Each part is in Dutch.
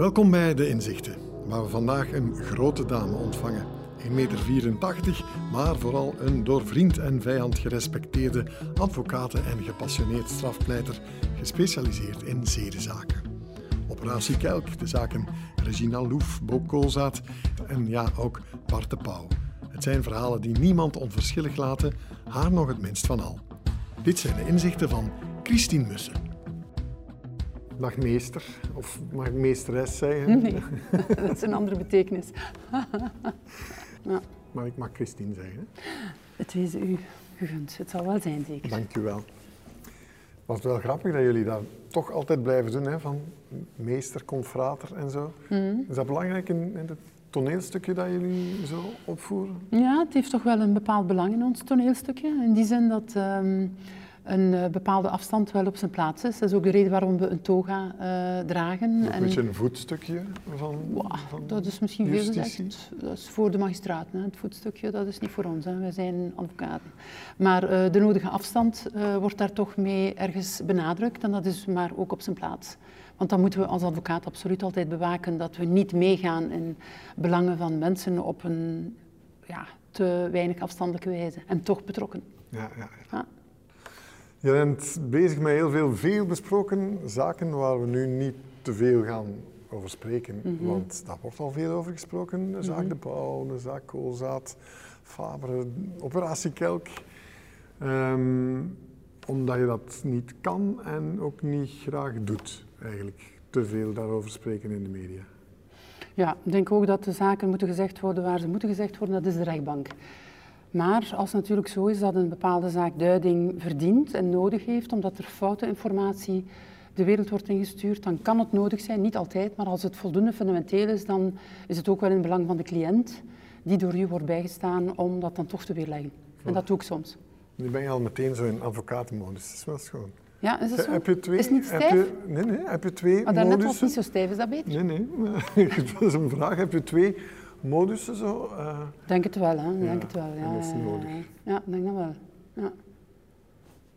Welkom bij De Inzichten, waar we vandaag een grote dame ontvangen. 1,84 meter, maar vooral een door vriend en vijand gerespecteerde advocaat en gepassioneerd strafpleiter, gespecialiseerd in zedenzaken. Operatie Kelk, de zaken Regina Loef, Bo Koolzaad en ja, ook Bart de Pauw. Het zijn verhalen die niemand onverschillig laten, haar nog het minst van al. Dit zijn de inzichten van Christine Mussen. Dag meester, of mag ik meesteres zeggen? Nee, dat is een andere betekenis. ja. Maar ik mag Christine zeggen. Het wees u gegund. Het zal wel zijn, zeker. Dank u wel. Het was wel grappig dat jullie dat toch altijd blijven doen, hè? van meester, confrater en zo. Mm. Is dat belangrijk in, in het toneelstukje dat jullie zo opvoeren? Ja, het heeft toch wel een bepaald belang in ons toneelstukje. In die zin dat... Ehm, een uh, bepaalde afstand wel op zijn plaats is. Dat is ook de reden waarom we een toga uh, dragen. Een beetje een voetstukje van, wow, van Dat is misschien veel gezegd. Dat is voor de magistraat. Hè. Het voetstukje, dat is niet voor ons. Hè. Wij zijn advocaten. Maar uh, de nodige afstand wordt daar toch mee ergens benadrukt. En dat is maar ook op zijn plaats. Want dan moeten we als advocaat absoluut altijd bewaken dat we niet meegaan in belangen van mensen op een ja, te weinig afstandelijke wijze. En toch betrokken. ja. ja. ja. Je bent bezig met heel veel veel besproken zaken waar we nu niet te veel gaan over spreken. Mhm. Want daar wordt al veel over gesproken. De zaak mhm. De Pauw, de zaak Koolzaad, Faber, operatie Kelk. Ehm, omdat je dat niet kan en ook niet graag doet, eigenlijk. Te veel daarover spreken in de media. Ja, ik denk ook dat de zaken moeten gezegd worden waar ze moeten gezegd worden, dat is de rechtbank. Maar als het natuurlijk zo is dat een bepaalde zaak duiding verdient en nodig heeft, omdat er foute informatie de wereld wordt ingestuurd, dan kan het nodig zijn, niet altijd, maar als het voldoende fundamenteel is, dan is het ook wel in het belang van de cliënt die door u wordt bijgestaan om dat dan toch te weerleggen. En dat doe ik soms. Nu ben je al meteen zo in advocatenmodus, dat is wel schoon. Ja, is het zo? Heb je twee, is het niet stijf? Je, nee, nee, heb je twee Maar daarnet was het niet zo stijf, is dat beter? Nee, nee, dat is een vraag. Heb je twee modussen zo? Uh... Denk het wel, hè. Denk het wel, ja. dat is nodig. Ja, denk dat wel. Ja.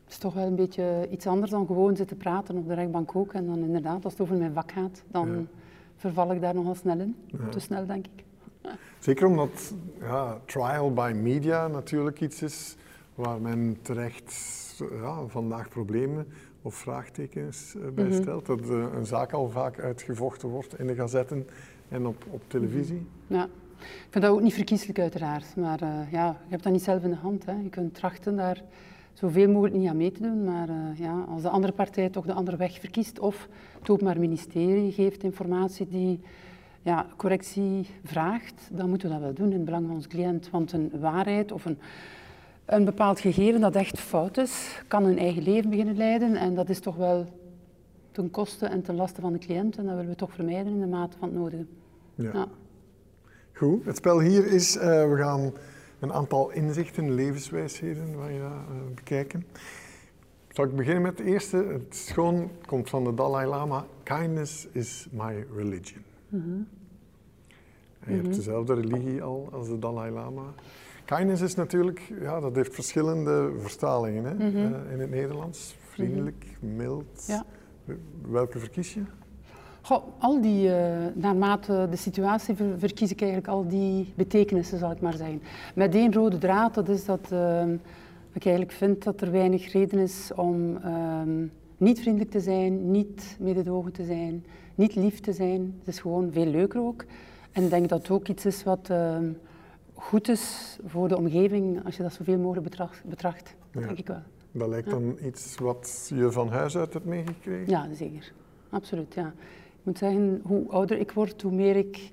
Het is toch wel een beetje iets anders dan gewoon zitten praten op de rechtbank ook. En dan inderdaad, als het over mijn vak gaat, dan verval ik daar nogal snel in. Te snel, denk ik. Zeker omdat ja, trial by media natuurlijk iets is waar men terecht ja, vandaag problemen of vraagtekens eh, bij mhm. stelt. Dat uh, een zaak al vaak uitgevochten wordt in de gazetten en op, op televisie. Ja. Ik vind dat ook niet verkieslijk uiteraard, maar uh, ja, je hebt dat niet zelf in de hand. Hè. Je kunt trachten daar zoveel mogelijk niet aan mee te doen, maar uh, ja, als de andere partij toch de andere weg verkiest of het Openbaar Ministerie geeft informatie die ja, correctie vraagt, dan moeten we dat wel doen in het belang van onze cliënt. Want een waarheid of een, een bepaald gegeven dat echt fout is, kan een eigen leven beginnen leiden en dat is toch wel ten koste en ten laste van de cliënt. En dat willen we toch vermijden in de mate van het nodige. Ja. ja. Goed, het spel hier is, uh, we gaan een aantal inzichten, levenswijsheden van je uh, bekijken. Zal ik beginnen met het eerste? Het schoon komt van de Dalai Lama. Kindness is my religion. Mm -hmm. je hebt mhm. dezelfde religie al als de Dalai Lama. Kindness is natuurlijk, ja, dat heeft verschillende vertalingen hè? Mm -hmm. uh, in het Nederlands. Vriendelijk, mild. Ja. Welke verkies je? Goh, al die, uh, naarmate de situatie verkies ik eigenlijk al die betekenissen, zal ik maar zeggen. Met één rode draad, dat is dat uh, ik eigenlijk vind dat er weinig reden is om uh, niet vriendelijk te zijn, niet mededogen te zijn, niet lief te zijn. Het is gewoon veel leuker ook. En ik denk dat het ook iets is wat ehm, goed is voor de omgeving, als je dat zoveel mogelijk betracht, betracht ja. denk ik wel. Dat lijkt dan iets wat je van huis uit hebt meegekregen? Ja, zeker. Absoluut, ja. Ik moet zeggen, hoe ouder ik word, hoe meer ik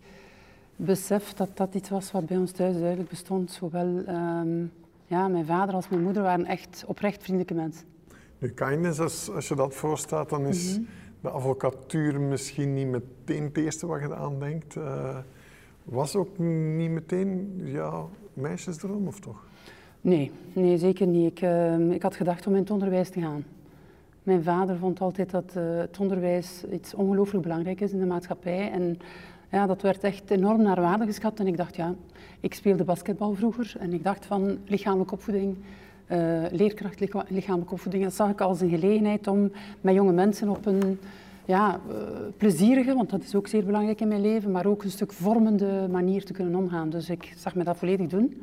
besef dat dat iets was wat bij ons thuis duidelijk bestond. Zowel um, ja, mijn vader als mijn moeder waren echt oprecht vriendelijke mensen. Nu, kindness, als, als je dat voorstaat, dan is mhm. de advocatuur misschien niet meteen het eerste wat je aan denkt. Uh, was ook niet meteen ja, meisjesdroom, of toch? Nee, nee zeker niet. Ik, uh, ik had gedacht om in het onderwijs te gaan. Mijn vader vond altijd dat uh, het onderwijs iets ongelooflijk belangrijk is in de maatschappij. En ja, dat werd echt enorm naar waarde geschat. En ik dacht, ja, ik speelde basketbal vroeger. En ik dacht van lichamelijke opvoeding, uh, leerkracht lichamelijke opvoeding. Dat zag ik als een gelegenheid om met jonge mensen op een ja, uh, plezierige, want dat is ook zeer belangrijk in mijn leven, maar ook een stuk vormende manier te kunnen omgaan. Dus ik zag me dat volledig doen.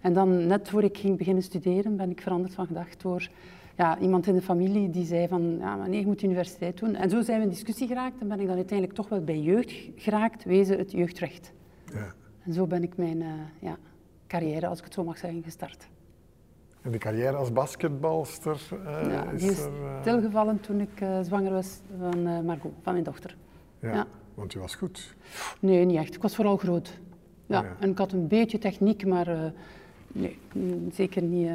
En dan net voor ik ging beginnen studeren, ben ik veranderd van gedacht door ja, iemand in de familie die zei van, ja, maar nee, je moet universiteit doen. En zo zijn we in discussie geraakt en ben ik dan uiteindelijk toch wel bij jeugd geraakt, wezen het jeugdrecht. Ja. En zo ben ik mijn uh, ja, carrière, als ik het zo mag zeggen, gestart. En de carrière als basketbalster uh, ja, is, is er, uh... stilgevallen toen ik zwanger was van Margot, van mijn dochter. Ja, ja, want je was goed. Nee, niet echt. Ik was vooral groot. Ja, ja. en ik had een beetje techniek, maar nee, zeker niet,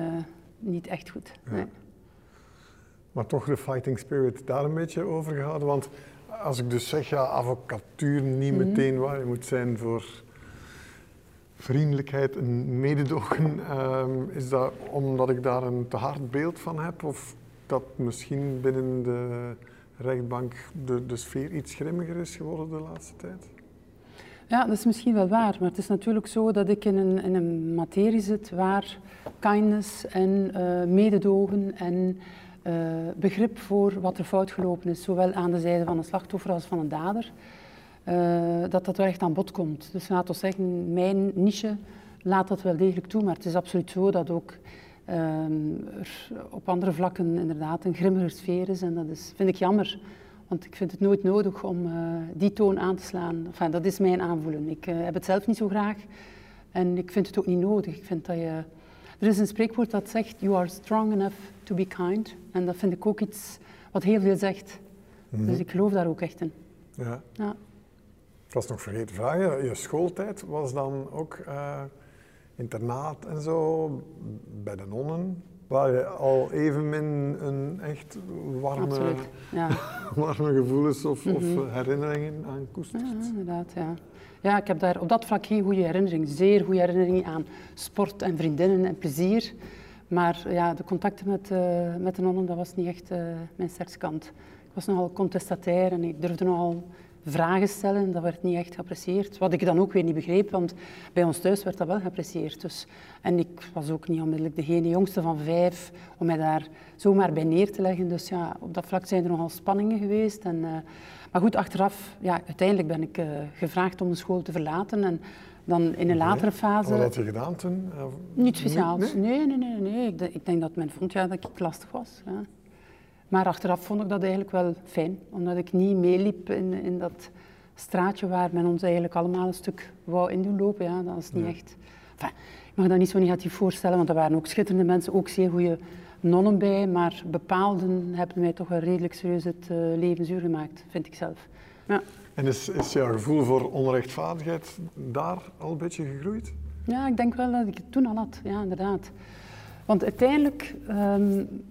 niet echt goed. Nee maar toch de fighting spirit daar een beetje over gehouden. Want als ik dus zeg, ja, advocatuur niet mhm. meteen waar je moet zijn voor vriendelijkheid en mededogen, um, is dat omdat ik daar een te hard beeld van heb? Of dat misschien binnen de rechtbank de, de sfeer iets grimmiger is geworden de laatste tijd? Ja, dat is misschien wel waar, maar het is natuurlijk zo dat ik in een, in een materie zit waar kindness en uh, mededogen en uh, begrip voor wat er fout gelopen is, zowel aan de zijde van een slachtoffer als van een dader, uh, dat dat wel echt aan bod komt. Dus laten we zeggen, mijn niche laat dat wel degelijk toe, maar het is absoluut zo dat ook er op andere vlakken inderdaad een grimmiger sfeer is en dat is, vind ik jammer. Want ik vind het nooit nodig om uh, die toon aan te slaan. Enfin, dat is mijn aanvoelen. Ik heb het zelf niet zo graag en ik vind het ook niet nodig. Ik vind dat je er is een spreekwoord dat zegt, you are strong enough to be kind. En dat vind ik ook iets wat heel veel zegt. Mhm. Dus ik geloof daar ook echt in. Ja. ja. Ik was nog vergeten te vragen, je schooltijd was dan ook uh, internaat en zo, bij de nonnen? Waar je al even in een echt warme, ja. warme gevoelens of, of, mhm. herinneringen aan koestert? Ja, inderdaad, ja. Ja, ik heb daar op dat vlak geen goede herinnering. Zeer goede herinnering aan sport en vriendinnen en plezier. Maar ja, de contacten met, uh, met de nonnen, dat was niet echt uh, mijn sterkste kant. Ik was nogal contestatair en ik durfde nogal vragen stellen. Dat werd niet echt geapprecieerd. Wat ik dan ook weer niet begreep, want bij ons thuis werd dat wel geapprecieerd. Dus, en ik was ook niet onmiddellijk degene jongste van vijf om mij daar zomaar bij neer te leggen. Dus ja, op dat vlak zijn er nogal spanningen geweest. En, uh, maar goed, achteraf, ja, uiteindelijk ben ik uh, gevraagd om de school te verlaten. En dan in een latere fase... Wat had je gedaan toen? Niet speciaals. Nee, nee, nee. nee, Ik, ik, denk dat men vond ja, dat ik lastig was. Ja. Maar achteraf vond ik dat eigenlijk wel fijn, omdat ik niet meeliep in, in dat straatje waar men ons eigenlijk allemaal een stuk wou in doen lopen. Ja, dat is niet echt... Enfin, ik mag dat niet zo negatief voorstellen, want er waren ook schitterende mensen, ook zeer goede nonnen bij, maar bepaalden hebben mij toch wel redelijk serieus het uh, leven zuur gemaakt, vind ik zelf. Ja. En is, is jouw gevoel voor onrechtvaardigheid daar al een beetje gegroeid? Ja, ik denk wel dat ik het toen al had, ja, inderdaad. Want uiteindelijk um,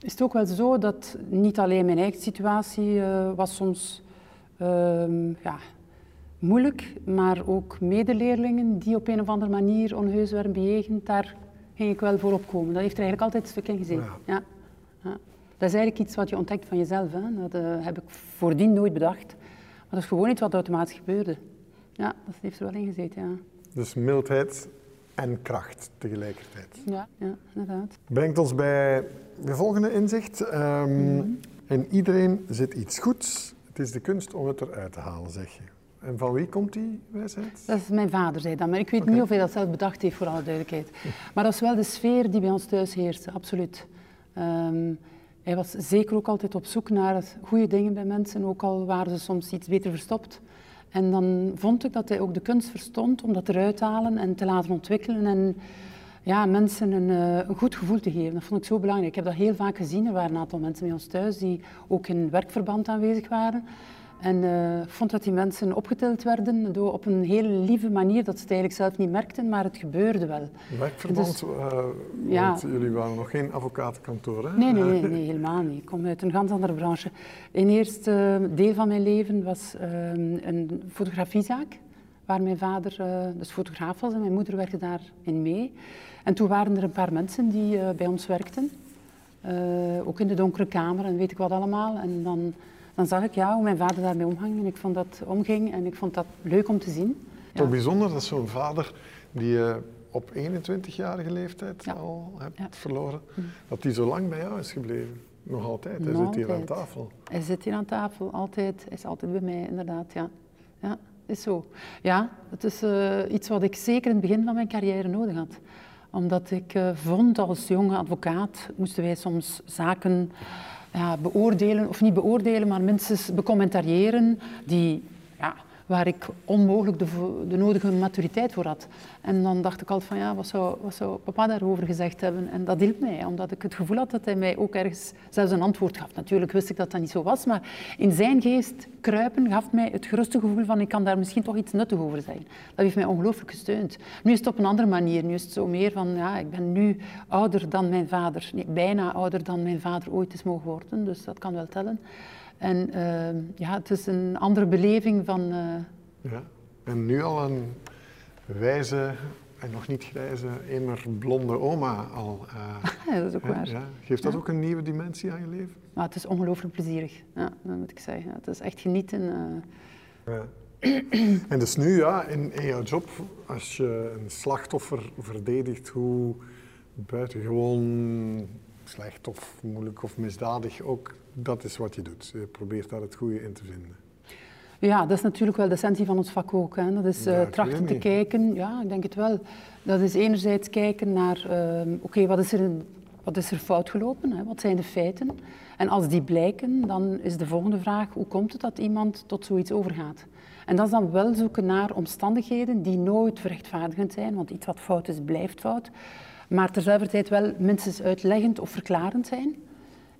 is het ook wel zo dat niet alleen mijn eigen situatie uh, was soms um, ja, moeilijk, maar ook medeleerlingen die op een of andere manier onheus werden bejegend, daar ging ik wel voor opkomen. Dat heeft er eigenlijk altijd een stuk in gezeten. Ja. ja. Dat is eigenlijk iets wat je ontdekt van jezelf. Hè. Dat uh, heb ik voordien nooit bedacht. Maar dat is gewoon iets wat automatisch gebeurde. Ja, dat heeft er wel in gezeten, ja. Dus mildheid en kracht tegelijkertijd. Ja, ja inderdaad. Brengt ons bij de volgende inzicht. Um, mm In iedereen zit iets goeds. Het is de kunst om het eruit te halen, zeg je. En van wie komt die wijsheid? Dat is mijn vader, zei dat. Maar ik weet niet of hij dat zelf bedacht heeft, voor alle duidelijkheid. Maar dat is wel de sfeer die bij ons thuis heerste, absoluut. Um, hij was zeker ook altijd op zoek naar goede dingen bij mensen, ook al waren ze soms iets beter verstopt. En dan vond ik dat hij ook de kunst verstond om dat eruit te halen en te laten ontwikkelen en ja, mensen een, eh, een, goed gevoel te geven. Dat vond ik zo belangrijk. Ik heb dat heel vaak gezien. Er waren een aantal mensen bij ons thuis die ook in werkverband aanwezig waren. En uh, vond dat die mensen opgetild werden door, op een hele lieve manier, dat ze het eigenlijk zelf niet merkten, maar het gebeurde wel. Werkverband? Dus, uh, ja, jullie waren nog geen advocatenkantoor, hè? Nee, nee, nee, nee, helemaal niet. Ik kom uit een ganz andere branche. Een eerste deel van mijn leven was uh, een fotografiezaak, waar mijn vader dus fotograaf was en mijn moeder werkte daarin mee. En toen waren er een paar mensen die bij ons werkten, ook in de donkere kamer en weet ik wat allemaal. En dan dan zag ik ja, hoe mijn vader daarmee omging en ik vond dat omging en ik vond dat leuk om te zien. Toch bijzonder dat zo'n vader die je op 21-jarige leeftijd al hebt verloren, mm. dat die zo lang bij jou is gebleven. Nog altijd, hij Nog zit hier aan tafel. Hij zit hier aan tafel, altijd. Hij is altijd bij mij, inderdaad, ja. Ja, is zo. Ja, het is eh, iets wat ik zeker in het begin van mijn carrière nodig had. Omdat ik eh, vond als jonge advocaat moesten wij soms zaken ja, beoordelen, of niet beoordelen, maar minstens becommentariëren die... Waar ik onmogelijk de, de nodige maturiteit voor had. En dan dacht ik altijd van ja, wat zou, wat zou papa daarover gezegd hebben? En dat hielp mij, omdat ik het gevoel had dat hij mij ook ergens zelfs een antwoord gaf. Natuurlijk wist ik dat dat niet zo was, maar in zijn geest kruipen gaf mij het geruste gevoel van ik kan daar misschien toch iets nuttig over zeggen. Dat heeft mij ongelooflijk gesteund. Nu is het op een andere manier. Nu is het zo meer van ja, ik ben nu ouder dan mijn vader. Nee, bijna ouder dan mijn vader ooit is mogen worden, dus dat kan wel tellen. En eh, ja, het is een andere beleving van... eh, Ja. En nu al een wijze en nog niet grijze, immer blonde oma al. eh, Ja, dat is ook waar. Ja. Geeft dat Ja. ook een nieuwe dimensie aan je leven? Maar het is ongelooflijk plezierig, ja, dat moet ik zeggen. Het is echt genieten. eh. Ja. En dus nu, ja, in, in jouw job, als je een slachtoffer verdedigt, hoe buitengewoon slecht of moeilijk of misdadig ook, dat is wat je doet. Je probeert daar het goede in te vinden. Ja, dat is natuurlijk wel de essentie van ons vak ook. Hè. Dat is eh, trachten te kijken, ja, ik denk het wel. Dat is enerzijds kijken naar, ehm, oké, wat is er in- wat is er fout gelopen? Hè? Wat zijn de feiten? En als die blijken, dan is de volgende vraag, hoe komt het dat iemand tot zoiets overgaat? En dat is dan wel zoeken naar omstandigheden die nooit verrechtvaardigend zijn, want iets wat fout is, blijft fout. Maar terzelfde tijd wel minstens uitleggend of verklarend zijn.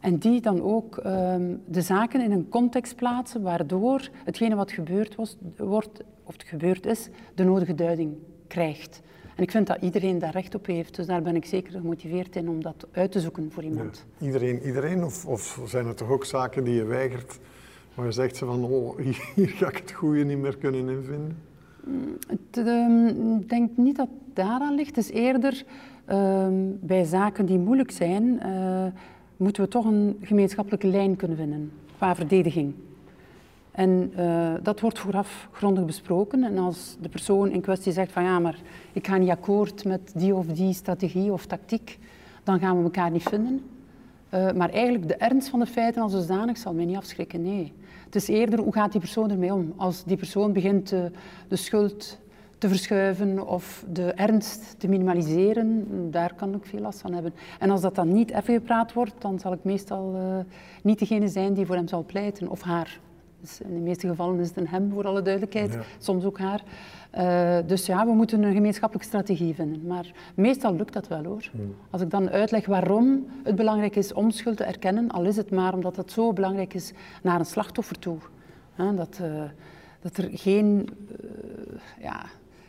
En die dan ook ehm, de zaken in een context plaatsen waardoor hetgene wat gebeurd was, wordt, of het gebeurd is, de nodige duiding krijgt. En ik vind dat iedereen daar recht op heeft, dus daar ben ik zeker gemotiveerd in om dat uit te zoeken voor iemand. Ja. Iedereen, iedereen of, of zijn er toch ook zaken die je weigert, waar je zegt ze van, oh, hier ga ik het goede niet meer kunnen invinden? Het, ehm, Ik denk niet dat het daaraan ligt. Het is eerder ehm, bij zaken die moeilijk zijn, eh, moeten we toch een gemeenschappelijke lijn kunnen vinden qua verdediging. En eh, dat wordt vooraf grondig besproken. En als de persoon in kwestie zegt van ja, maar ik ga niet akkoord met die of die strategie of tactiek, dan gaan we elkaar niet vinden. Eh, maar eigenlijk de ernst van de feiten als zodanig zal mij niet afschrikken, nee. Het is eerder hoe gaat die persoon ermee om. Als die persoon begint eh, de schuld te verschuiven of de ernst te minimaliseren, daar kan ik veel last van hebben. En als dat dan niet even gepraat wordt, dan zal ik meestal eh, niet degene zijn die voor hem zal pleiten, of haar. Dus in de meeste gevallen is het een hem, voor alle duidelijkheid, Ja. soms ook haar. Eh, dus ja, we moeten een gemeenschappelijke strategie vinden. Maar meestal lukt dat wel hoor. Als ik dan uitleg waarom het belangrijk is om schuld te erkennen, al is het maar omdat het zo belangrijk is naar een slachtoffer toe. Dat, eh, dat er geen ja,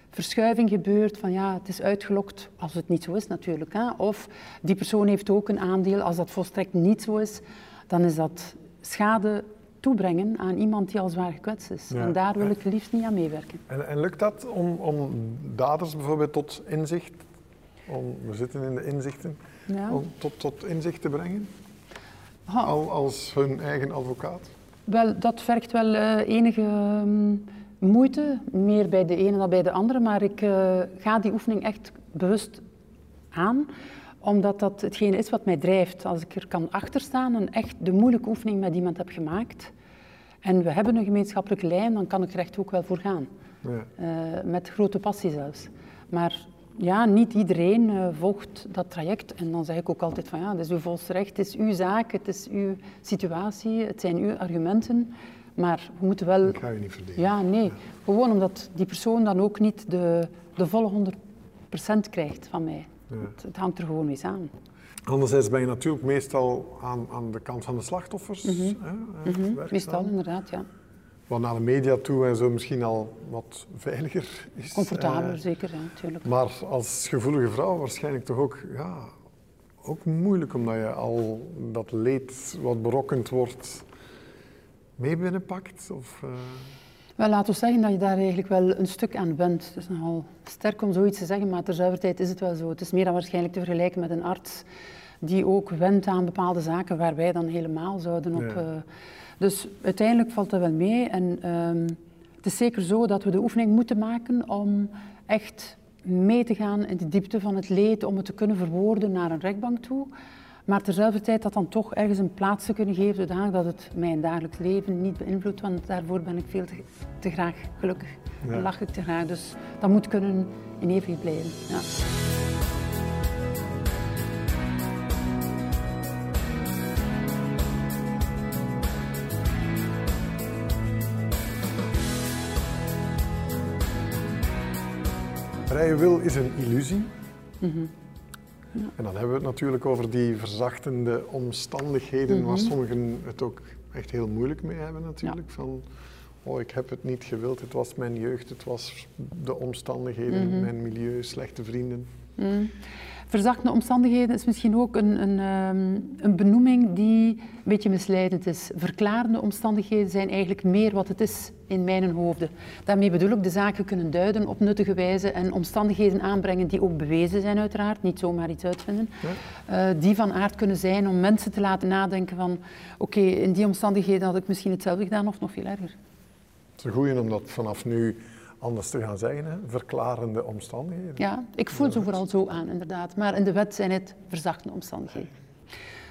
verschuiving gebeurt van ja, het is uitgelokt, als het niet zo is natuurlijk. Hè. Of die persoon heeft ook een aandeel, als dat volstrekt niet zo is, dan is dat schade toebrengen aan iemand die al zwaar gekwetst is. Ja. En daar wil ik liefst niet aan meewerken. En, en lukt dat om, om daders bijvoorbeeld tot inzicht, om, we zitten in de inzichten, Ja. om tot, tot inzicht te brengen? Al als hun eigen advocaat? Wel, dat vergt wel eh, enige ehm, moeite, meer bij de ene dan bij de andere, maar ik eh, ga die oefening echt bewust aan, omdat dat hetgene is wat mij drijft. Als ik er kan achter staan en echt de moeilijke oefening met iemand heb gemaakt, en we hebben een gemeenschappelijke lijn, dan kan ik er echt ook wel voor gaan. Ja. Eh, met grote passie zelfs. Maar ja, niet iedereen eh, volgt dat traject. En dan zeg ik ook altijd van ja, het is uw volste recht, het is uw zaak, het is uw situatie, het zijn uw argumenten. Maar we moeten wel... Ik ga je niet verdedigen. Ja, nee. Gewoon omdat die persoon dan ook niet de, de volle 100% krijgt van mij. Ja. Het, het hangt er gewoon mee samen. Anderzijds ben je natuurlijk meestal aan, aan de kant van de slachtoffers. hè, Mhm, werkzaam. Meestal inderdaad, ja. Wat naar de media toe en zo misschien al wat veiliger is. Comfortabeler, Eh, zeker, ja, natuurlijk. maar als gevoelige vrouw waarschijnlijk toch ook, ja, ook moeilijk, omdat je al dat leed wat berokkend wordt mee binnenpakt. Of, eh, Wel, laten we zeggen dat je daar eigenlijk wel een stuk aan bent. Het is nogal sterk om zoiets te zeggen, maar terzelfde is het wel zo. Het is meer dan waarschijnlijk te vergelijken met een arts die ook wendt aan bepaalde zaken waar wij dan helemaal zouden op... Ja. eh, dus uiteindelijk valt dat wel mee. En ehm, het is zeker zo dat we de oefening moeten maken om echt mee te gaan in de diepte van het leed, om het te kunnen verwoorden naar een rechtbank toe. Maar terzelfde tijd dat dan toch ergens een plaats te kunnen geven, zodanig dat het mijn dagelijks leven niet beïnvloedt, want daarvoor ben ik veel te, te graag gelukkig. Ja. En lach ik te graag. Dus dat moet kunnen in evenwicht blijven. Ja. Vrije wil is een illusie. Mhm. En dan hebben we het natuurlijk over die verzachtende omstandigheden waar mhm. sommigen het ook echt heel moeilijk mee hebben natuurlijk. Van, oh ik heb het niet gewild, het was mijn jeugd, het was de omstandigheden, mhm. mijn milieu, slechte vrienden. Verzachtende omstandigheden is misschien ook een, een, ehm, een, benoeming die een beetje misleidend is. Verklarende omstandigheden zijn eigenlijk meer wat het is in mijn hoofden. Daarmee bedoel ik de zaken kunnen duiden op nuttige wijze en omstandigheden aanbrengen die ook bewezen zijn uiteraard, niet zomaar iets uitvinden. Uh, die van aard kunnen zijn om mensen te laten nadenken van oké, in die omstandigheden had ik misschien hetzelfde gedaan of nog veel erger. Het is een goeie om dat vanaf nu anders te gaan zeggen, verklarende omstandigheden. Ja, ik voel ze vooral zo aan, inderdaad. Maar in de wet zijn het verzachte omstandigheden.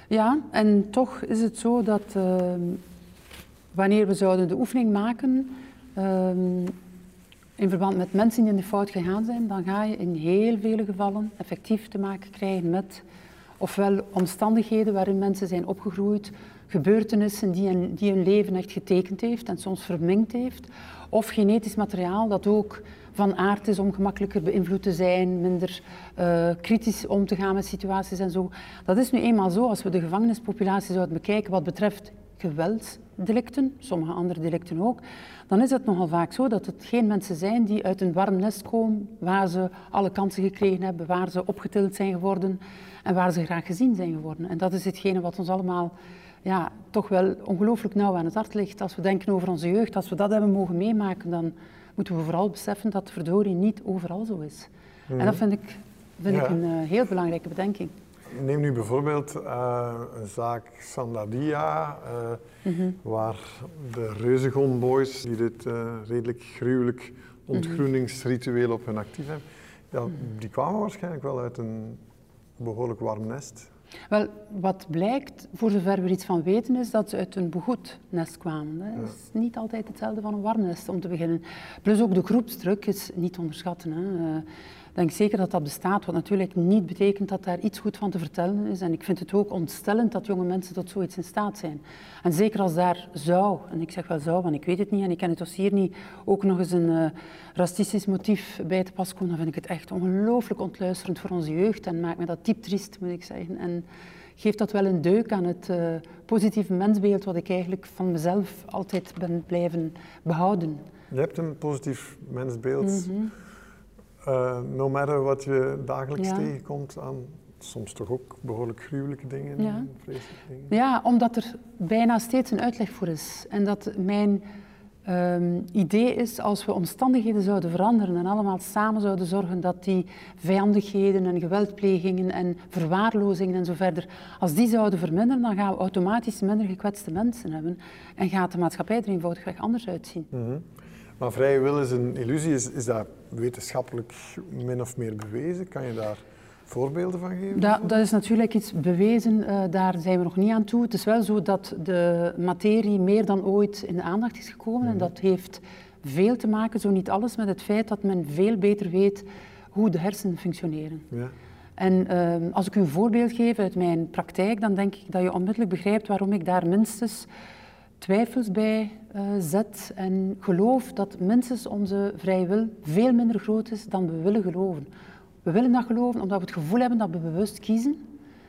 Ja, en toch is het zo dat ehm, wanneer we zouden de oefening maken ehm, in verband met mensen die in de fout gegaan zijn, dan ga je in heel vele gevallen effectief te maken krijgen met ofwel omstandigheden waarin mensen zijn opgegroeid, gebeurtenissen die, een, die hun leven echt getekend heeft en soms verminkt heeft, of genetisch materiaal dat ook van aard is om gemakkelijker beïnvloed te zijn, minder uh, kritisch om te gaan met situaties en zo. Dat is nu eenmaal zo als we de gevangenispopulatie zouden bekijken wat betreft geweldsdelicten, sommige andere delicten ook, dan is het nogal vaak zo dat het geen mensen zijn die uit een warm nest komen, waar ze alle kansen gekregen hebben, waar ze opgetild zijn geworden en waar ze graag gezien zijn geworden. En dat is hetgene wat ons allemaal ja, toch wel ongelooflijk nauw aan het hart ligt. Als we denken over onze jeugd, als we dat hebben mogen meemaken, dan moeten we vooral beseffen dat verdorie niet overal zo is. En dat mhm. vind ik, vind ik een uh, heel belangrijke bedenking. Neem nu bijvoorbeeld uh, een zaak Sandadia, uh, mm -hmm. waar de Reuzegon Boys, die dit redelijk gruwelijk mhm. ontgroeningsritueel op hun actief hebben, ja, mhm. die kwamen waarschijnlijk wel uit een behoorlijk warm nest. Wel, wat blijkt, voor zover we er iets van weten, is dat ze uit een begoed nest kwamen. Dat is niet altijd hetzelfde van een warm nest, om te beginnen. Plus ook de groepsdruk is niet te onderschatten. Hè. Eh, denk zeker dat dat bestaat, wat natuurlijk niet betekent dat daar iets goed van te vertellen is. En ik vind het ook ontstellend dat jonge mensen tot zoiets in staat zijn. En zeker als daar zou, en ik zeg wel zou, want ik weet het niet en ik ken het dossier niet, ook nog eens een uh, racistisch motief bij te pas komen, dan vind ik het echt ongelooflijk ontluisterend voor onze jeugd en maakt me dat diep triest, moet ik zeggen. En geeft dat wel een deuk aan het uh, positieve mensbeeld wat ik eigenlijk van mezelf altijd ben blijven behouden. Je hebt een positief mensbeeld. Mhm. Uh, no matter wat je dagelijks tegenkomt aan soms toch ook behoorlijk gruwelijke dingen, ja. vreselijke dingen. Ja, omdat er bijna steeds een uitleg voor is. En dat mijn um, idee is, als we omstandigheden zouden veranderen en allemaal samen zouden zorgen dat die vijandigheden en geweldplegingen en verwaarlozingen en zo verder, als die zouden verminderen, dan gaan we automatisch minder gekwetste mensen hebben en gaat de maatschappij er eenvoudigweg anders uitzien. Mm maar vrije wil is een illusie. Is, is dat wetenschappelijk min of meer bewezen? Kan je daar voorbeelden van geven? Dat, dat is natuurlijk iets bewezen, uh, daar zijn we nog niet aan toe. Het is wel zo dat de materie meer dan ooit in de aandacht is gekomen. En mhm. dat heeft veel te maken, zo niet alles, met het feit dat men veel beter weet hoe de hersenen functioneren. Ja. En uh, als ik u een voorbeeld geef uit mijn praktijk, dan denk ik dat je onmiddellijk begrijpt waarom ik daar minstens twijfels bij uh, zet en geloof dat minstens onze vrije wil veel minder groot is dan we willen geloven. We willen dat geloven omdat we het gevoel hebben dat we bewust kiezen.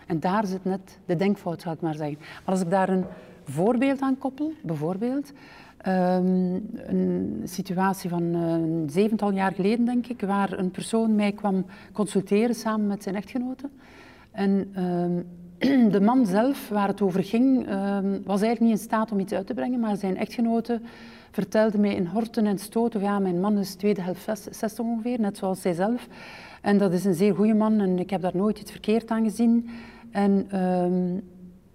En daar zit net de denkfout, zal ik maar zeggen. Maar als ik daar een voorbeeld aan koppel, bijvoorbeeld, um, een situatie van uh, een zevental jaar geleden, denk ik, waar een persoon mij kwam consulteren samen met zijn echtgenote. En um, de man zelf, waar het over ging, ehm, was eigenlijk niet in staat om iets uit te brengen, maar zijn echtgenote vertelde mij in horten en stoten, ja, mijn man is tweede helft 60 ongeveer, net zoals zij zelf. En dat is een zeer goede man en ik heb daar nooit iets verkeerd aan gezien. En um,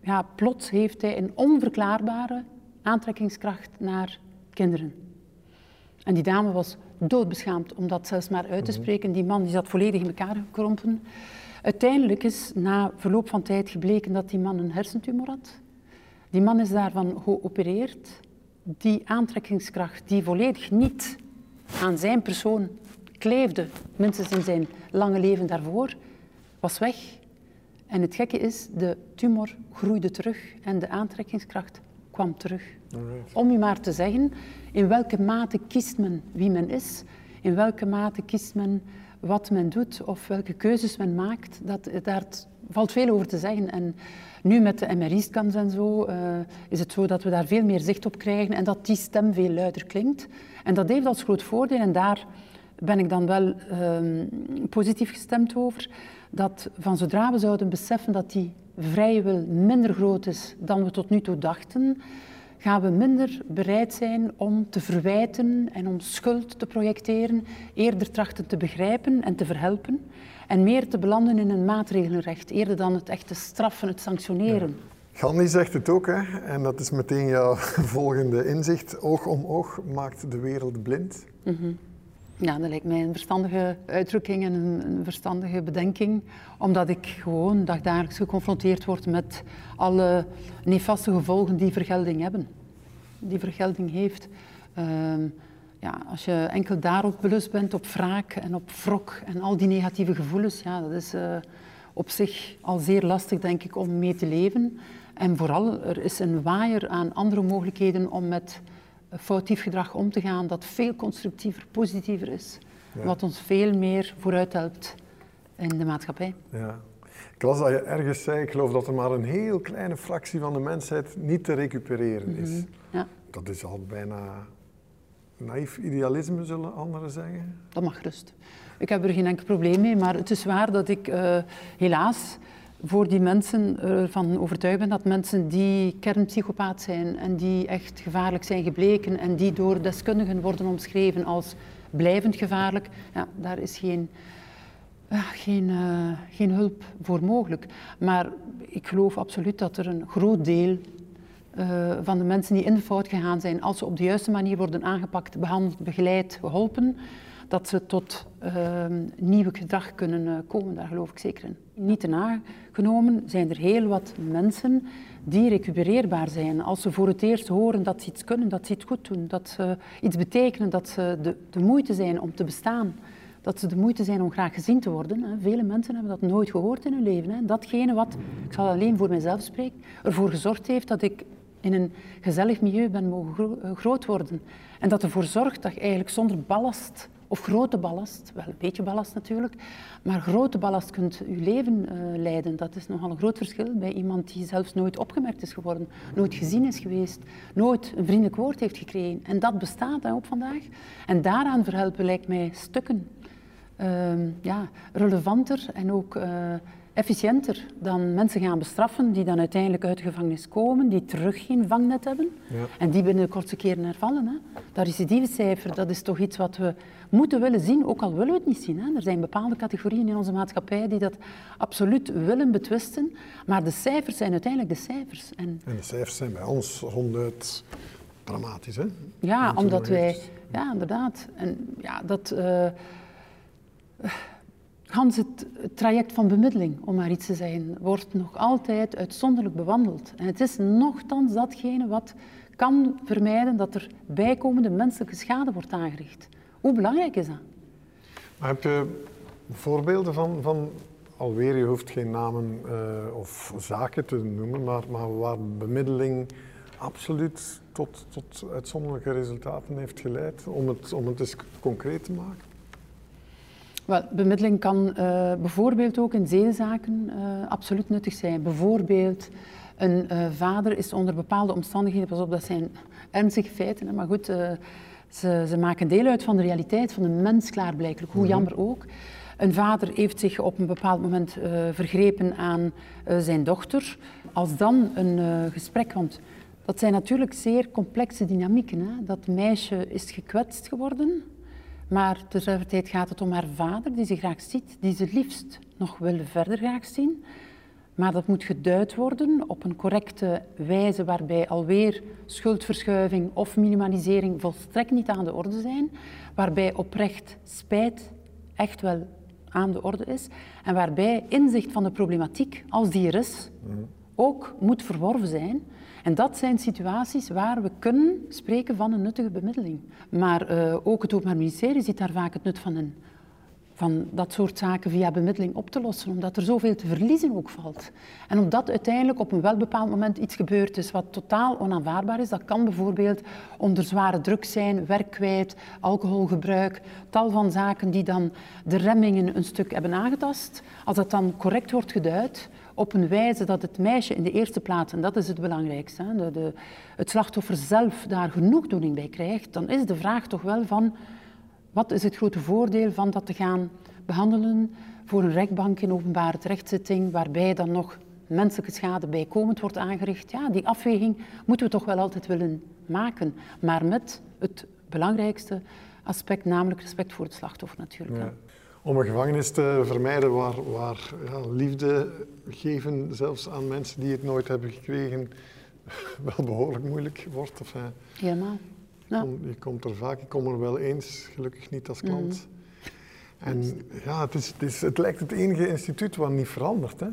ja, plots heeft hij een onverklaarbare aantrekkingskracht naar kinderen. En die dame was doodbeschaamd om dat zelfs maar uit te mhm. spreken. Die man die zat volledig in elkaar gekrompen. Uiteindelijk is na verloop van tijd gebleken dat die man een hersentumor had. Die man is daarvan geopereerd. Die aantrekkingskracht die volledig niet aan zijn persoon kleefde, minstens in zijn lange leven daarvoor, was weg. En het gekke is, de tumor groeide terug en de aantrekkingskracht kwam terug. Om u maar te zeggen, in welke mate kiest men wie men is, in welke mate kiest men wat men doet of welke keuzes men maakt, dat, daar valt veel over te zeggen. En nu met de MRI-scans en zo uh, is het zo dat we daar veel meer zicht op krijgen en dat die stem veel luider klinkt. En dat heeft als groot voordeel, en daar ben ik dan wel uh, positief gestemd over, dat van zodra we zouden beseffen dat die vrije wil minder groot is dan we tot nu toe dachten, gaan we minder bereid zijn om te verwijten en om schuld te projecteren, eerder trachten te begrijpen en te verhelpen en meer te belanden in een maatregelenrecht, eerder dan het echte straffen, het sanctioneren. Gandhi zegt het ook, hè? en dat is meteen jouw volgende inzicht. Oog om oog maakt de wereld blind. Mm Ja, dat lijkt mij een verstandige uitdrukking en een, verstandige bedenking, omdat ik gewoon dagdagelijks geconfronteerd word met alle nefaste gevolgen die vergelding hebben. Die vergelding heeft. Uh, ja, als je enkel daarop belust bent, op wraak en op wrok en al die negatieve gevoelens, ja, dat is uh, op zich al zeer lastig, denk ik, om mee te leven. En vooral, er is een waaier aan andere mogelijkheden om met foutief gedrag om te gaan dat veel constructiever, positiever is. Wat ons veel meer vooruit helpt in de maatschappij. Ja. Ik las dat je ergens zei, ik geloof dat er maar een heel kleine fractie van de mensheid niet te recupereren is. Mm ja. Dat is al bijna naïef idealisme, zullen anderen zeggen? Dat mag rust. Ik heb er geen enkel probleem mee, maar het is waar dat ik uh, helaas voor die mensen ervan overtuigd ben dat mensen die kernpsychopaat zijn en die echt gevaarlijk zijn gebleken en die door deskundigen worden omschreven als blijvend gevaarlijk, ja, daar is geen, uh, geen, uh, geen hulp voor mogelijk. Maar ik geloof absoluut dat er een groot deel uh, van de mensen die in de fout gegaan zijn, als ze op de juiste manier worden aangepakt, behandeld, begeleid, geholpen, dat ze tot uh, nieuw gedrag kunnen komen. Daar geloof ik zeker in. Niet te nagenomen zijn er heel wat mensen die recupereerbaar zijn. Als ze voor het eerst horen dat ze iets kunnen, dat ze iets goed doen, dat ze iets betekenen, dat ze de, de moeite zijn om te bestaan dat ze de moeite zijn om graag gezien te worden. Vele mensen hebben dat nooit gehoord in hun leven. Datgene wat, ik zal alleen voor mezelf spreken, ervoor gezorgd heeft dat ik in een gezellig milieu ben mogen eh, groot worden. En dat ervoor zorgt dat eigenlijk zonder ballast, of grote ballast, wel een beetje ballast natuurlijk, maar grote ballast kunt je leven uh, leiden. Dat is nogal een groot verschil bij iemand die zelfs nooit opgemerkt is geworden, nooit gezien is geweest, nooit een vriendelijk woord heeft gekregen. En dat bestaat hè, op vandaag. En daaraan verhelpen lijkt mij stukken uh, ja, relevanter en ook... Efficiënter dan mensen gaan bestraffen die dan uiteindelijk uit de gevangenis komen, die terug geen vangnet hebben ja. en die binnen de kortste keren hervallen. Hè. Dat recidivecijfer, dat is toch iets wat we moeten willen zien, ook al willen we het niet zien. Hè. Er zijn bepaalde categorieën in onze maatschappij die dat absoluut willen betwisten, maar de cijfers zijn uiteindelijk de cijfers. En, en de cijfers zijn bij ons ronduit dramatisch, hè? Ja, omdat wij... Ja, inderdaad. En ja, dat... Uh, Gans het traject van bemiddeling, om maar iets te zeggen, wordt nog altijd uitzonderlijk bewandeld. En het is nogthans datgene wat kan vermijden dat er bijkomende menselijke schade wordt aangericht. Hoe belangrijk is dat? Heb je voorbeelden van, van alweer, je hoeft geen namen uh, of zaken te noemen, maar, maar waar bemiddeling absoluut tot, tot uitzonderlijke resultaten heeft geleid, om het, om het eens concreet te maken? Wel, bemiddeling kan uh, bijvoorbeeld ook in zedenzaken uh, absoluut nuttig zijn. Bijvoorbeeld, een uh, vader is onder bepaalde omstandigheden, pas op, dat zijn ernstige feiten, hè, maar goed, ze, ze, maken deel uit van de realiteit van de mens klaarblijkelijk, hoe mhm. jammer ook. Een vader heeft zich op een bepaald moment vergrepen aan zijn dochter. Als dan een gesprek, want dat zijn natuurlijk zeer complexe dynamieken. Hè. Dat meisje is gekwetst geworden, maar tezelfde tijd gaat het om haar vader, die ze graag ziet, die ze liefst nog wil verder graag zien. Maar dat moet geduid worden op een correcte wijze waarbij alweer schuldverschuiving of minimalisering volstrekt niet aan de orde zijn. Waarbij oprecht spijt echt wel aan de orde is en waarbij inzicht van de problematiek, als die er is, ook moet verworven zijn. En dat zijn situaties waar we kunnen spreken van een nuttige bemiddeling. Maar uh, ook het Openbaar Ministerie ziet daar vaak het nut van in van dat soort zaken via bemiddeling op te lossen, omdat er zoveel te verliezen ook valt. En omdat uiteindelijk op een welbepaald moment iets gebeurd is wat totaal onaanvaardbaar is, dat kan bijvoorbeeld onder zware druk zijn, werk kwijt, alcoholgebruik, tal van zaken die dan de remmingen een stuk hebben aangetast. Als dat dan correct wordt geduid, op een wijze dat het meisje in de eerste plaats, en dat is het belangrijkste, de, de, het slachtoffer zelf daar genoegdoening bij krijgt, dan is de vraag toch wel van wat is het grote voordeel van dat te gaan behandelen voor een rechtbank in openbare rechtszitting, waarbij dan nog menselijke schade bijkomend wordt aangericht? Ja, die afweging moeten we toch wel altijd willen maken, maar met het belangrijkste aspect, namelijk respect voor het slachtoffer natuurlijk. Ja. Om een gevangenis te vermijden waar, waar ja, liefde geven, zelfs aan mensen die het nooit hebben gekregen, wel behoorlijk moeilijk wordt. Of, Helemaal. Ja. je komt er vaak, ik kom er wel eens, gelukkig niet als klant. Mhm. En ja, het, is, het, is, het, lijkt het enige instituut wat niet verandert. Hè?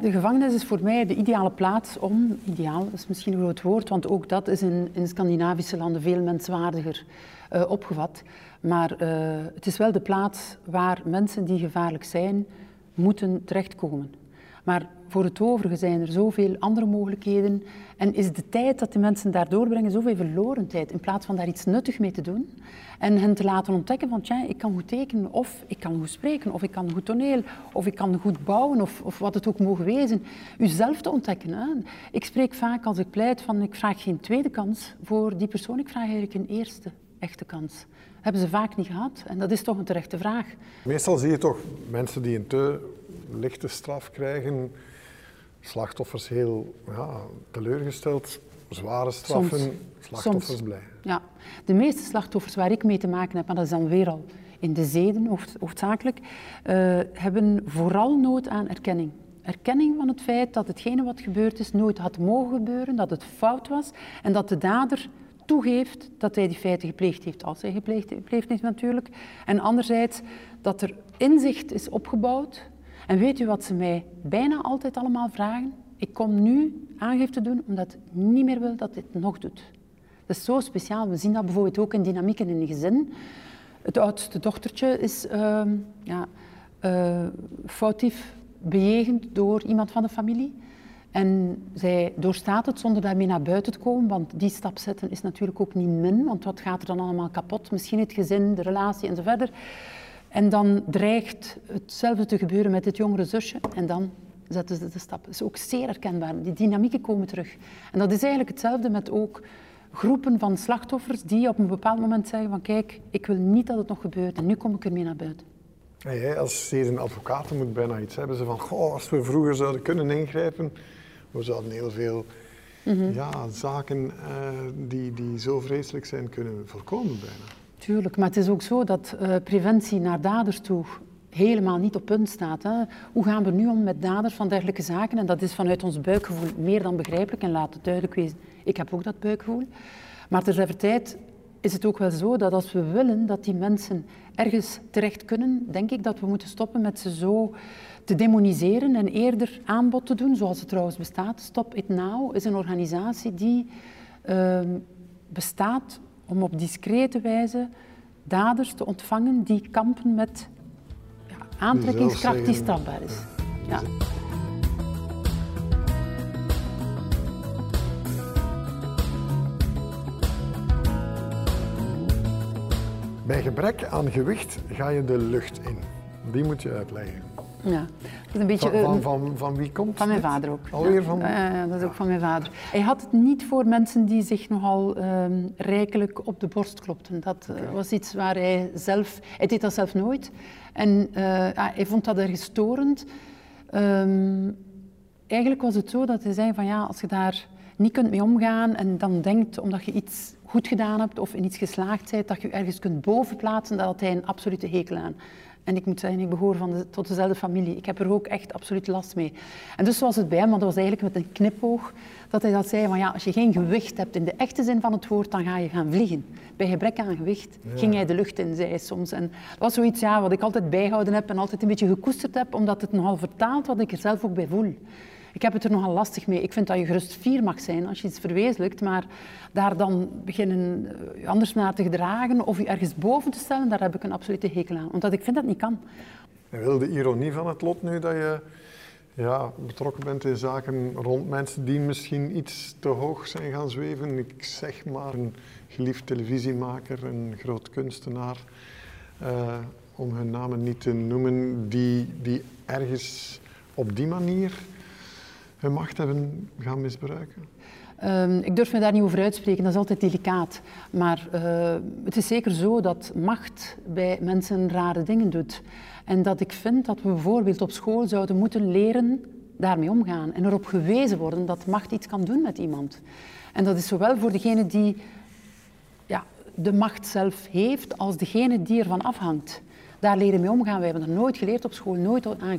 De gevangenis is voor mij de ideale plaats om, ideaal is misschien een groot woord, want ook dat is in, in Scandinavische landen veel menswaardiger uh, opgevat. Maar uh, het is wel de plaats waar mensen die gevaarlijk zijn, moeten terechtkomen. Maar voor het overige zijn er zoveel andere mogelijkheden en is de tijd dat de mensen daar doorbrengen zoveel verloren tijd in plaats van daar iets nuttig mee te doen en hen te laten ontdekken van tja, ik kan goed tekenen of ik kan goed spreken of ik kan goed toneel of ik kan goed bouwen of, of wat het ook mogen wezen. Uzelf te ontdekken. Ik spreek vaak als ik pleit van ik vraag geen tweede kans voor die persoon, ik vraag eigenlijk een eerste echte kans. Hebben ze vaak niet gehad en dat is toch een terechte vraag. Meestal zie je toch mensen die een te lichte straf krijgen, slachtoffers heel ja, teleurgesteld, zware straffen, Soms. slachtoffers Soms. blij. Ja, de meeste slachtoffers waar ik mee te maken heb, maar dat is dan weer al in de zeden hoofdzakelijk, uh, hebben vooral nood aan erkenning. Erkenning van het feit dat hetgene wat gebeurd is nooit had mogen gebeuren, dat het fout was en dat de dader toegeeft dat hij die feiten gepleegd heeft, als hij gepleegd, gepleegd heeft natuurlijk. En anderzijds dat er inzicht is opgebouwd en weet u wat ze mij bijna altijd allemaal vragen? Ik kom nu aangifte doen omdat ik niet meer wil dat dit nog doet. Dat is zo speciaal. We zien dat bijvoorbeeld ook in dynamieken in een gezin. Het oudste dochtertje is uh, ja, uh, foutief bejegend door iemand van de familie. En zij doorstaat het zonder daarmee naar buiten te komen, want die stap zetten is natuurlijk ook niet min, want wat gaat er dan allemaal kapot? Misschien het gezin, de relatie enzovoort. En dan dreigt hetzelfde te gebeuren met het jongere zusje en dan zetten ze de stap. Dat is ook zeer herkenbaar. Die dynamieken komen terug. En dat is eigenlijk hetzelfde met ook groepen van slachtoffers die op een bepaald moment zeggen van kijk, ik wil niet dat het nog gebeurt en nu kom ik ermee naar buiten. Hey, als een advocaat moet bijna iets hebben ze van goh, als we vroeger zouden kunnen ingrijpen, we zouden heel veel mhm. ja, zaken uh, die, die zo vreselijk zijn kunnen voorkomen bijna. Tuurlijk, maar het is ook zo dat uh, preventie naar daders toe helemaal niet op punt staat. Hè. Hoe gaan we nu om met daders van dergelijke zaken? En dat is vanuit ons buikgevoel meer dan begrijpelijk. En laat het duidelijk wezen, ik heb ook dat buikgevoel. Maar tegelijkertijd is het ook wel zo dat als we willen dat die mensen ergens terecht kunnen, denk ik dat we moeten stoppen met ze zo te demoniseren en eerder aanbod te doen, zoals het trouwens bestaat. Stop It Now is een organisatie die uh, bestaat om op discrete wijze daders te ontvangen die kampen met ja, aantrekkingskracht die stapbaar is. Ja. Bij gebrek aan gewicht ga je de lucht in. Die moet je uitleggen. Ja, dat is een beetje... Van, van, van, van wie komt Van mijn vader ook. Alweer van... Uh, dat is ook van mijn vader. Hij had het niet voor mensen die zich nogal uh, rijkelijk op de borst klopten. Dat uh, was iets waar hij zelf... Hij deed dat zelf nooit. En uh, hij vond dat erg storend. Um, eigenlijk was het zo dat hij zei van ja, als je daar niet kunt mee omgaan en dan denkt, omdat je iets goed gedaan hebt of in iets geslaagd bent, dat je ergens kunt bovenplaatsen, dat had hij een absolute hekel aan. En ik moet zeggen, ik behoor van de, tot dezelfde familie. Ik heb er ook echt absoluut last mee. En dus was het bij hem, want dat was eigenlijk met een knipoog, dat hij dat zei van ja, als je geen gewicht hebt in de echte zin van het woord, dan ga je gaan vliegen. Bij gebrek aan gewicht ging hij de lucht in, zei hij soms. En dat was zoiets ja, wat ik altijd bijgehouden heb en altijd een beetje gekoesterd heb, omdat het nogal vertaalt wat ik er zelf ook bij voel. Ik heb het er nogal lastig mee. Ik vind dat je gerust fier mag zijn als je iets verwezenlijkt, maar daar dan beginnen je anders naar te gedragen of je ergens boven te stellen, daar heb ik een absolute hekel aan. Omdat ik vind dat niet kan. En wil de ironie van het lot nu dat je ja, betrokken bent in zaken rond mensen die misschien iets te hoog zijn gaan zweven? Ik zeg maar een geliefd televisiemaker, een groot kunstenaar, uh, om hun namen niet te noemen, die, die ergens op die manier hun macht hebben gaan misbruiken? Um, ik durf me daar niet over uitspreken, dat is altijd delicaat. Maar uh, het is zeker zo dat macht bij mensen rare dingen doet. En dat ik vind dat we bijvoorbeeld op school zouden moeten leren daarmee omgaan. En erop gewezen worden dat macht iets kan doen met iemand. En dat is zowel voor degene die ja, de macht zelf heeft, als degene die ervan afhangt daar leren mee omgaan. Wij hebben er nooit geleerd op school, nooit aan eh,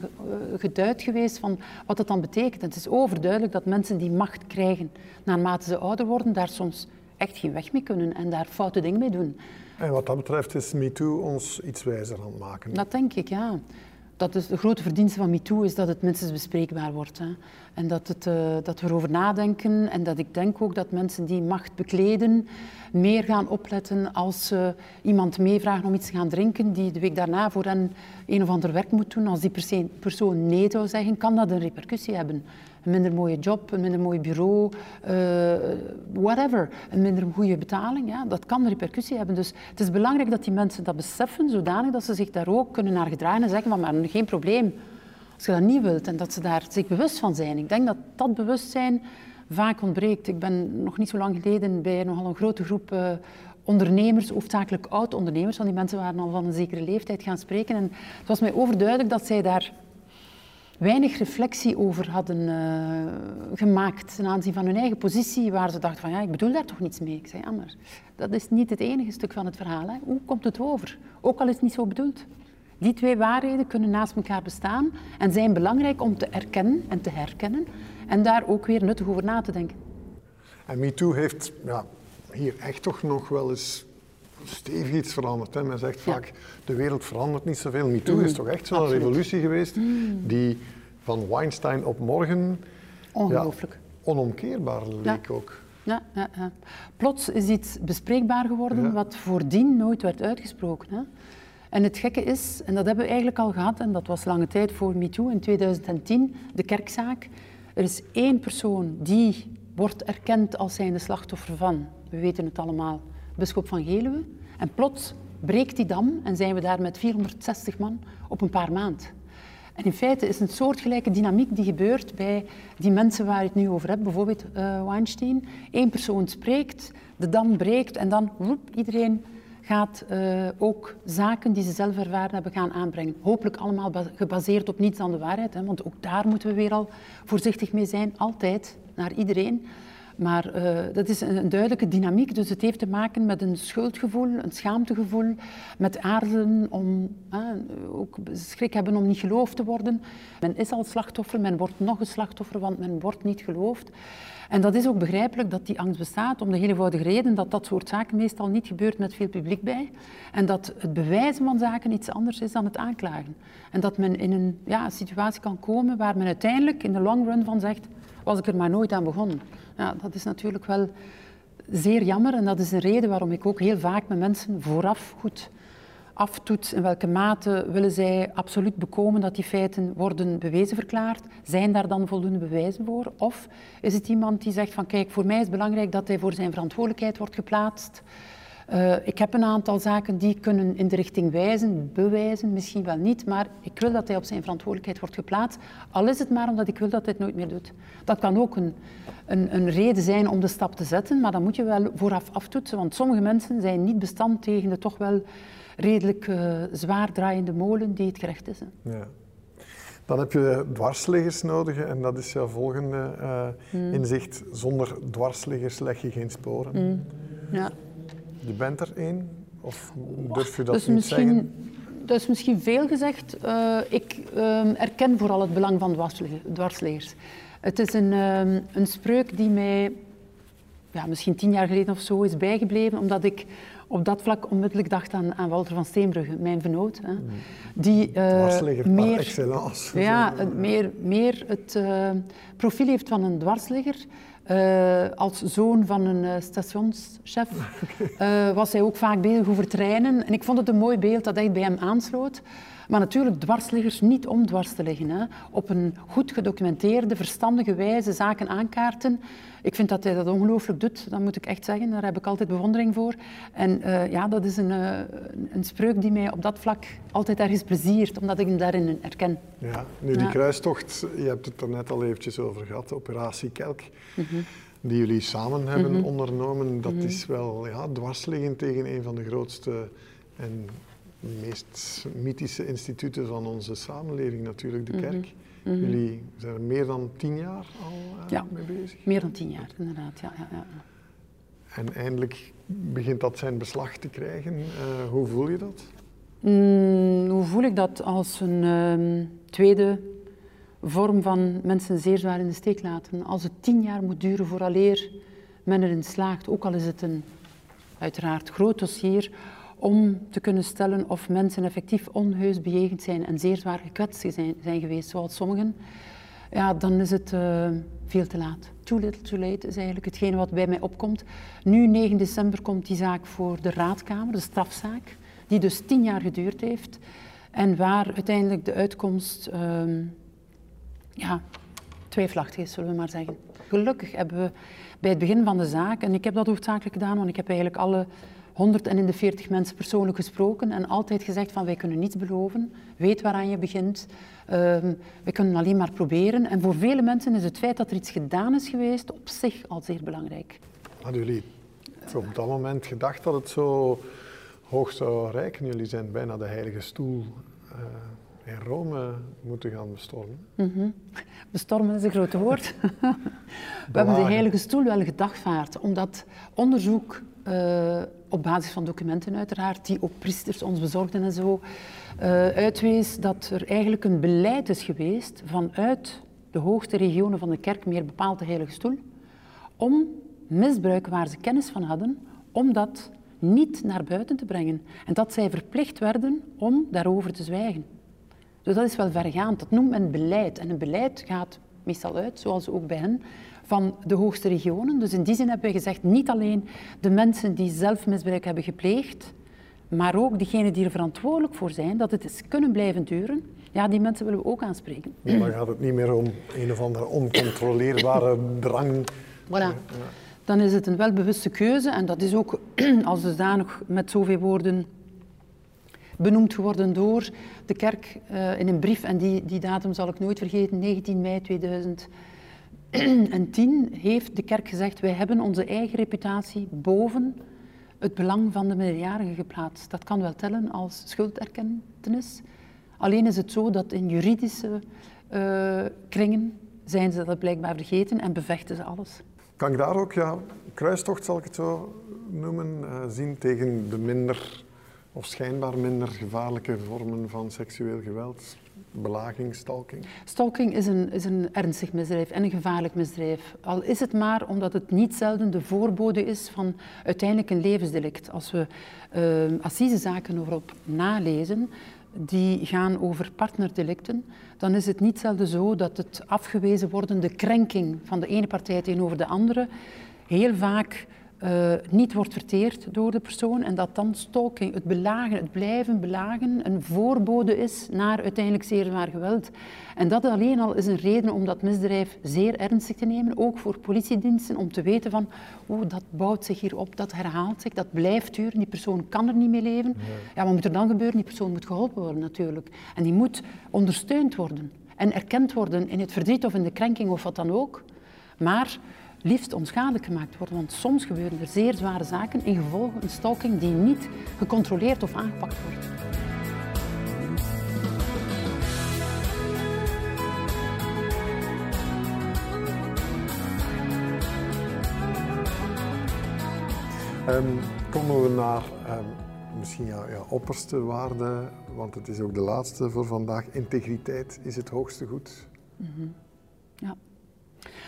geduid geweest van wat dat dan betekent. Het is overduidelijk dat mensen die macht krijgen, naarmate ze ouder worden, daar soms echt geen weg mee kunnen en daar foute dingen mee doen. En wat dat betreft is MeToo ons iets wijzer aan het maken. Dat denk ik, ja dat is de grote verdienste van MeToo is dat het minstens bespreekbaar wordt. Hè. En dat, het, uh, dat we erover nadenken en dat ik denk ook dat mensen die macht bekleden meer gaan opletten als ze iemand meevragen om iets te gaan drinken die de week daarna voor hen een of ander werk moet doen. Als die persoon nee zou zeggen, kan dat een repercussie hebben een minder mooie job, een minder mooi bureau, uh, whatever, een minder goede betaling. Ja, dat kan repercussie hebben. Dus het is belangrijk dat die mensen dat beseffen, zodanig dat ze zich daar ook kunnen naar gedragen en zeggen van maar geen probleem als je dat niet wilt en dat ze daar zich bewust van zijn. Ik denk dat dat bewustzijn vaak ontbreekt. Ik ben nog niet zo lang geleden bij nogal een grote groep uh, ondernemers, hoofdzakelijk oud-ondernemers, want die mensen waren al van een zekere leeftijd gaan spreken. En het was mij overduidelijk dat zij daar weinig reflectie over hadden uh, gemaakt ten aanzien van hun eigen positie, waar ze dachten van ja, ik bedoel daar toch niets mee. Ik zei maar dat is niet het enige stuk van het verhaal. Hoe komt het over? Ook al is het niet zo bedoeld. Die twee waarheden kunnen naast elkaar bestaan en zijn belangrijk om te erkennen en te herkennen en daar ook weer nuttig over na te denken. En MeToo heeft ja, hier echt toch nog wel eens stevig iets veranderd. Hè. Men zegt vaak, de wereld verandert niet zoveel. MeToo mm. is toch echt zo'n revolutie geweest mm. die van Weinstein op morgen... Ongelooflijk. onomkeerbaar leek ook. Ja, ja, ja, Plots is iets bespreekbaar geworden wat voordien nooit werd uitgesproken. Hè. En het gekke is, en dat hebben we eigenlijk al gehad, en dat was lange tijd voor MeToo in 2010, de kerkzaak. Er is één persoon die wordt erkend als zijnde slachtoffer van, we weten het allemaal, bischop van Geluwe. En plots breekt die dam en zijn we daar met 460 man op een paar maanden. En in feite is een soortgelijke dynamiek die gebeurt bij die mensen waar je het nu over hebt, bijvoorbeeld uh, Weinstein. Eén persoon spreekt, de dam breekt en dan roep, iedereen gaat uh, ook zaken die ze zelf ervaren hebben gaan aanbrengen. Hopelijk allemaal gebaseerd op niets dan de waarheid, hè, want ook daar moeten we weer al voorzichtig mee zijn, altijd, naar iedereen. Maar uh, dat is een, duidelijke dynamiek, dus het heeft te maken met een schuldgevoel, een schaamtegevoel, met aarzelen om, ook schrik hebben om niet geloofd te worden. Men is al slachtoffer, men wordt nog een slachtoffer, want men wordt niet geloofd. En dat is ook begrijpelijk dat die angst bestaat, om de eenvoudige reden dat dat soort zaken meestal niet gebeurt met veel publiek bij. En dat het bewijzen van zaken iets anders is dan het aanklagen. En dat men in een ja, situatie kan komen waar men uiteindelijk in de long run van zegt, was ik er maar nooit aan begonnen. Ja, dat is natuurlijk wel zeer jammer en dat is een reden waarom ik ook heel vaak met mensen vooraf goed in welke mate willen zij absoluut bekomen dat die feiten worden bewezen verklaard. Zijn daar dan voldoende bewijzen voor? Of is het iemand die zegt van kijk, voor mij is het belangrijk dat hij voor zijn verantwoordelijkheid wordt geplaatst. Uh, ik heb een aantal zaken die kunnen in de richting wijzen, bewijzen, misschien wel niet, maar ik wil dat hij op zijn verantwoordelijkheid wordt geplaatst, al is het maar omdat ik wil dat hij het nooit meer doet. Dat kan ook een, een, een reden zijn om de stap te zetten, maar dan moet je wel vooraf aftoetsen, want sommige mensen zijn niet bestand tegen de toch wel redelijk uh, zwaar draaiende molen die het gerecht is. Hè. Ja. Dan heb je dwarsliggers nodig en dat is jouw volgende uh, inzicht. Zonder dwarsliggers leg je geen sporen. Mm. Ja. Je bent er één? Of durf je dat dus niet zeggen? dat is misschien veel gezegd. Uh, ik uh, erken vooral het belang van dwarsleggers. Het is een, uh, een spreuk die mij ja, misschien tien jaar geleden of zo is bijgebleven, omdat ik op dat vlak onmiddellijk dacht aan, aan Walter van Steenbrugge, mijn vernoot. Hè, die uh, meer, excellence. Ja, meer, meer het uh, profiel heeft van een dwarsligger. Uh, als zoon van een stationschef was hij ook vaak bezig over treinen. En ik vond het een mooi beeld dat echt bij hem aansloot. Maar natuurlijk dwarsliggers niet om dwars te liggen. Hè. Op een goed gedocumenteerde, verstandige wijze zaken aankaarten. Ik vind dat hij dat ongelooflijk doet, dat moet ik echt zeggen. Daar heb ik altijd bewondering voor. En uh, ja, dat is een, uh, een spreuk die mij op dat vlak altijd ergens pleziert, omdat ik hem daarin herken. Ja, nu die ja. kruistocht, je hebt het er net al eventjes over gehad, operatie Kelk. Mm -hmm. Die jullie samen hebben mm -hmm. ondernomen, dat mm -hmm. is wel ja, dwarsliggend tegen een van de grootste en meest mythische instituten van onze samenleving, natuurlijk de kerk. Mm -hmm. Jullie zijn er meer dan tien jaar al uh, ja, mee bezig? meer dan tien jaar, inderdaad. Ja, ja, ja. En eindelijk begint dat zijn beslag te krijgen. Uh, hoe voel je dat? Mm, hoe voel ik dat als een um, tweede vorm van mensen zeer zwaar in de steek laten? Als het tien jaar moet duren vooraleer men erin slaagt, ook al is het een uiteraard groot dossier, om te kunnen stellen of mensen effectief onheus bejegend zijn en zeer zwaar gekwetst zijn, zijn geweest, zoals sommigen, ja, dan is het uh, veel te laat. Too little too late is eigenlijk hetgene wat bij mij opkomt. Nu, 9 december, komt die zaak voor de raadkamer, de strafzaak, die dus tien jaar geduurd heeft en waar uiteindelijk de uitkomst uh, ja, twijfelachtig is, zullen we maar zeggen. Gelukkig hebben we bij het begin van de zaak, en ik heb dat hoofdzakelijk gedaan, want ik heb eigenlijk alle 140 mensen persoonlijk gesproken en altijd gezegd van wij kunnen niets beloven, weet waaraan je begint, uh, we kunnen alleen maar proberen. En voor vele mensen is het feit dat er iets gedaan is geweest op zich al zeer belangrijk. Hadden jullie op dat moment gedacht dat het zo hoog zou reiken? Jullie zijn bijna de heilige stoel uh, in Rome moeten gaan bestormen. Mm -hmm. Bestormen is een groot woord. we hebben de heilige stoel wel gedagvaard, omdat onderzoek uh, op basis van documenten uiteraard, die ook priesters ons bezorgden en zo, uh, uitwees dat er eigenlijk een beleid is geweest vanuit de hoogste regionen van de kerk, meer bepaald de Heilige Stoel, om misbruiken waar ze kennis van hadden, om dat niet naar buiten te brengen. En dat zij verplicht werden om daarover te zwijgen. Dus dat is wel vergaand. Dat noemt men beleid. En een beleid gaat meestal uit, zoals ook bij hen, van de hoogste regionen. Dus in die zin hebben we gezegd, niet alleen de mensen die zelf misbruik hebben gepleegd, maar ook diegenen die er verantwoordelijk voor zijn, dat het is kunnen blijven duren. Ja, die mensen willen we ook aanspreken. Ja, maar gaat het niet meer om een of andere oncontroleerbare drang? Voilà. Dan is het een welbewuste keuze en dat is ook als dusdanig met zoveel woorden benoemd geworden door de kerk uh, in een brief. En die, die datum zal ik nooit vergeten, 19 mei 2000 en tien heeft de kerk gezegd, wij hebben onze eigen reputatie boven het belang van de minderjarigen geplaatst. Dat kan wel tellen als schulderkentenis. Alleen is het zo dat in juridische uh, kringen zijn ze dat blijkbaar vergeten en bevechten ze alles. Kan ik daar ook, ja, kruistocht zal ik het zo noemen, uh, zien tegen de minder of schijnbaar minder gevaarlijke vormen van seksueel geweld? belaging, stalking? Stalking is een, is een ernstig misdrijf en een gevaarlijk misdrijf. Al is het maar omdat het niet zelden de voorbode is van uiteindelijk een levensdelict. Als we uh, assisezaken overop nalezen, die gaan over partnerdelicten, dan is het niet zelden zo dat het afgewezen worden, de krenking van de ene partij tegenover de andere, heel vaak uh, niet wordt verteerd door de persoon en dat dan stalking, het belagen, het blijven belagen, een voorbode is naar uiteindelijk zeer zwaar geweld. En dat alleen al is een reden om dat misdrijf zeer ernstig te nemen, ook voor politiediensten, om te weten van, oh, dat bouwt zich hier op, dat herhaalt zich, dat blijft duren, die persoon kan er niet mee leven. Nee. Ja, wat moet er dan gebeuren? Die persoon moet geholpen worden natuurlijk. En die moet ondersteund worden en erkend worden in het verdriet of in de krenking of wat dan ook. Maar liefst onschadelijk gemaakt worden. Want soms gebeuren er zeer zware zaken in gevolg een stalking die niet gecontroleerd of aangepakt wordt. Um, komen we naar um, misschien ja, ja, opperste waarde, want het is ook de laatste voor vandaag. Integriteit is het hoogste goed. Ja.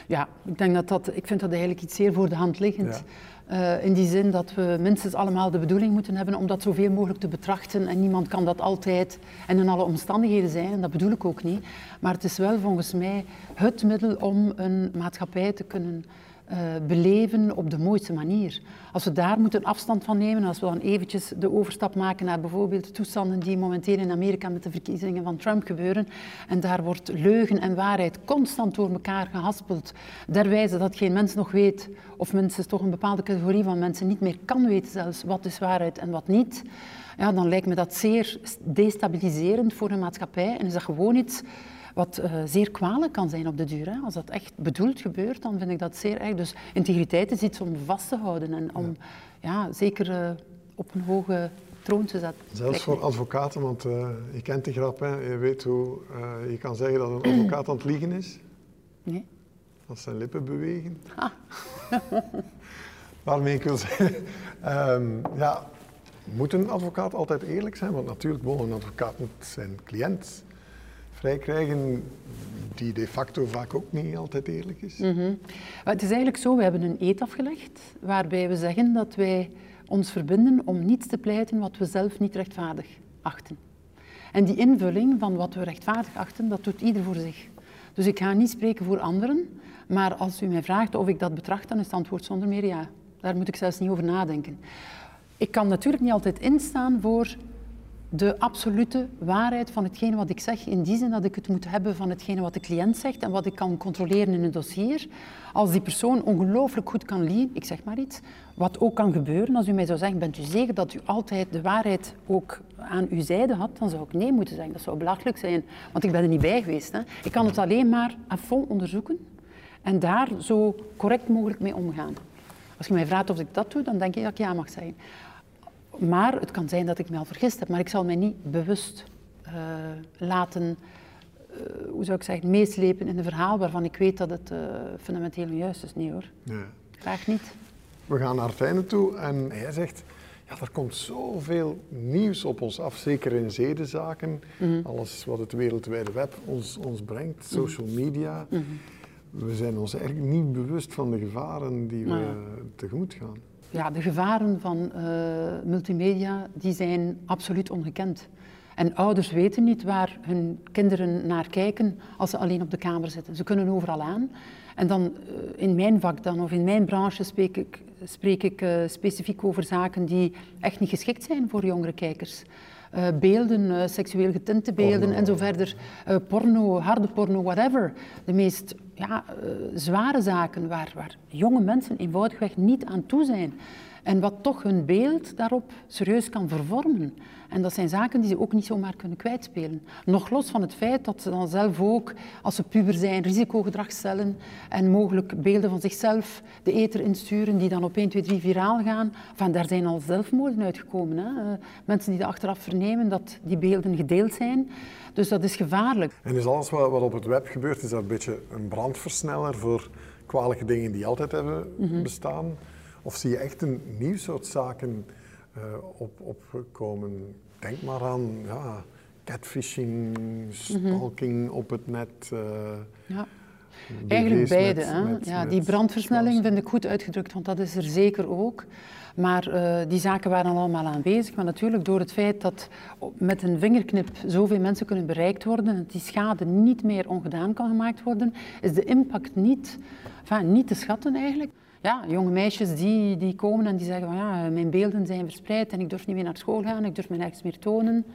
Ja, ik denk dat dat, ik vind dat eigenlijk iets zeer voor de hand liggend. Uh, in die zin dat we minstens allemaal de bedoeling moeten hebben om dat zoveel mogelijk te betrachten. En niemand kan dat altijd en in alle omstandigheden zijn, en dat bedoel ik ook niet. Maar het is wel volgens mij het middel om een maatschappij te kunnen uh, beleven op de mooiste manier. Als we daar moeten afstand van nemen, als we dan eventjes de overstap maken naar bijvoorbeeld de toestanden die momenteel in Amerika met de verkiezingen van Trump gebeuren, en daar wordt leugen en waarheid constant door elkaar gehaspeld, derwijze dat geen mens nog weet, of minstens toch een bepaalde categorie van mensen niet meer kan weten zelfs wat is waarheid en wat niet, ja, dan lijkt me dat zeer destabiliserend voor een maatschappij en is dat gewoon iets wat uh, zeer kwalijk kan zijn op de duur. Hè. Als dat echt bedoeld gebeurt, dan vind ik dat zeer erg. Dus integriteit is iets om vast te houden en om ja. zeker uh, op een hoge troon te zetten. Zelfs voor advocaten, want uh, je kent de grap, hè. je weet hoe je kan zeggen dat een advocaat aan het liegen is. Nee. Als zijn lippen bewegen. Ah. Waarmee ik wil zeggen, um, ja, moet een advocaat altijd eerlijk zijn? Want natuurlijk, bon, een advocaat moet zijn cliënt vrij krijgen, die de facto vaak ook niet altijd eerlijk is. -hmm. Het is eigenlijk zo, we hebben een eet afgelegd waarbij we zeggen dat wij ons verbinden om niets te pleiten wat we zelf niet rechtvaardig achten. En die invulling van wat we rechtvaardig achten, dat doet ieder voor zich. Dus ik ga niet spreken voor anderen, maar als u mij vraagt of ik dat betracht, dan is het antwoord zonder meer ja. Daar moet ik zelfs niet over nadenken. Ik kan natuurlijk niet altijd instaan voor de absolute waarheid van hetgene wat ik zeg, in die zin dat ik het moet hebben van hetgene wat de cliënt zegt en wat ik kan controleren in een dossier. Als die persoon ongelooflijk goed kan liegen, ik zeg maar iets, wat ook kan gebeuren, als u mij zou zeggen, bent u zeker dat u altijd de waarheid ook aan uw zijde had, dan zou ik nee moeten zeggen. Dat zou belachelijk zijn, want ik ben er niet bij geweest. Hè. Ik kan het alleen maar à fond onderzoeken en daar zo correct mogelijk mee omgaan. Als je mij vraagt of ik dat doe, dan denk ik dat ik ja mag zeggen. Maar het kan zijn dat ik me al vergist heb, maar ik zal mij niet bewust uh, laten, uh, hoe zou ik zeggen, meeslepen in een verhaal waarvan ik weet dat het uh, fundamenteel juist is. Nee hoor, ja. graag niet. We gaan naar einde toe en hij zegt, ja, er komt zoveel nieuws op ons af, zeker in zedenzaken. Mm -hmm. Alles wat het wereldwijde web ons, ons brengt, mhm. social media. Mm -hmm. We zijn ons eigenlijk niet bewust van de gevaren die we ja. tegemoet gaan ja, de gevaren van uh, multimedia die zijn absoluut ongekend. En ouders weten niet waar hun kinderen naar kijken als ze alleen op de kamer zitten. Ze kunnen overal aan. En dan uh, in mijn vak dan, of in mijn branche spreek ik, spreek ik uh, specifiek over zaken die echt niet geschikt zijn voor jongere kijkers. Uh, beelden, seksueel getinte beelden porno. en zo verder. porno, harde porno, whatever. De meest ja, uh, zware zaken waar, waar jonge mensen eenvoudigweg niet aan toe zijn. En wat toch hun beeld daarop serieus kan vervormen. En dat zijn zaken die ze ook niet zomaar kunnen kwijtspelen. Nog los van het feit dat ze dan zelf ook, als ze puber zijn, risicogedrag stellen en mogelijk beelden van zichzelf de eter insturen die dan op 1, 2, 3 viraal gaan. Van, daar zijn al zelfmoorden uitgekomen. Hè? Uh, mensen die achteraf vernemen dat die beelden gedeeld zijn. Dus dat is gevaarlijk. En is alles wat, wat op het web gebeurt, is dat een beetje een brandversneller voor kwalijke dingen die altijd hebben mm -hmm. Of zie je echt een nieuw soort zaken uh, op, opkomen? Denk maar aan ja, catfishing, stalking mm -hmm. op het net. Uh, ja. Eigenlijk beide. Met, hè? Met, ja, die brandversnelling vind ik goed uitgedrukt, want dat is er zeker ook. Maar uh, die zaken waren allemaal aanwezig. Maar natuurlijk door het feit dat met een vingerknip zoveel mensen kunnen bereikt worden en dat die schade niet meer ongedaan kan gemaakt worden, is de impact niet, enfin, niet te schatten eigenlijk. Ja, jonge meisjes die, die komen en die zeggen van ja, mijn beelden zijn verspreid en ik durf niet meer naar school gaan, ik durf me nergens meer tonen,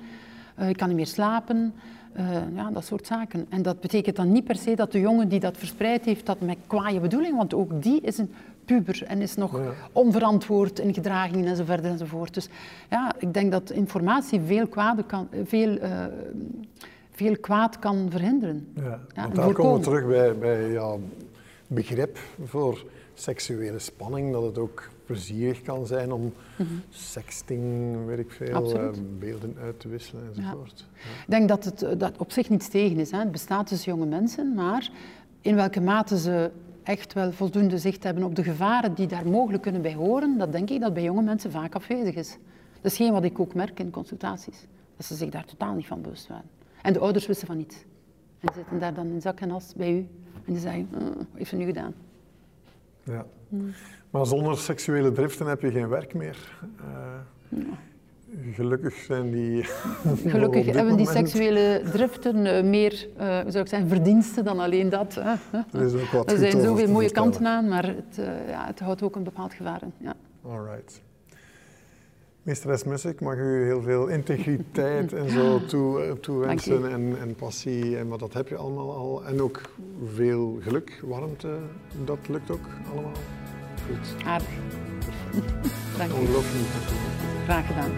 uh, ik kan niet meer slapen. Uh, ja, dat soort zaken. En dat betekent dan niet per se dat de jongen die dat verspreid heeft, dat met kwaaie bedoeling, want ook die is een puber en is nog ja. onverantwoord in gedragingen en zo verder enzovoort. Dus ja, ik denk dat informatie veel, kwade kan, veel, uh, veel kwaad kan verhinderen. Ja, ja want daar komen we terug bij, bij ja, begrip voor seksuele spanning, dat het ook plezierig kan zijn om mm -hmm. sexting, weet ik veel, uh, beelden uit te wisselen enzovoort. Ja. Ja. Ik denk dat het dat op zich niets tegen is. Hè. Het bestaat tussen jonge mensen, maar in welke mate ze echt wel voldoende zicht hebben op de gevaren die daar mogelijk kunnen bij horen, dat denk ik dat bij jonge mensen vaak afwezig is. Dat is geen wat ik ook merk in consultaties. Dat ze zich daar totaal niet van bewust waren. En de ouders wisten van niets. En zitten daar dan in zak en as bij u. En die zeggen, "Oh, wat heeft ze nu gedaan? Ja. Maar zonder seksuele driften heb je geen werk meer. Eh, Gelukkig zijn die. Gelukkig op dit hebben die seksuele driften eh, meer, eh, hoe zou ik zeggen, verdiensten dan alleen dat. hè. Er is ook wat Er zijn zoveel mooie vertellen. kanten aan, maar het, eh, ja, het houdt ook een bepaald gevaar in. Ja. Alright. Meesteres ik mag u heel veel integriteit en zo toe, eh, toewensen en, en passie, en, maar dat heb je allemaal al. En ook veel geluk, warmte, dat lukt ook allemaal. Goed, Aardig. Dank u. ongelooflijk. Graag gedaan.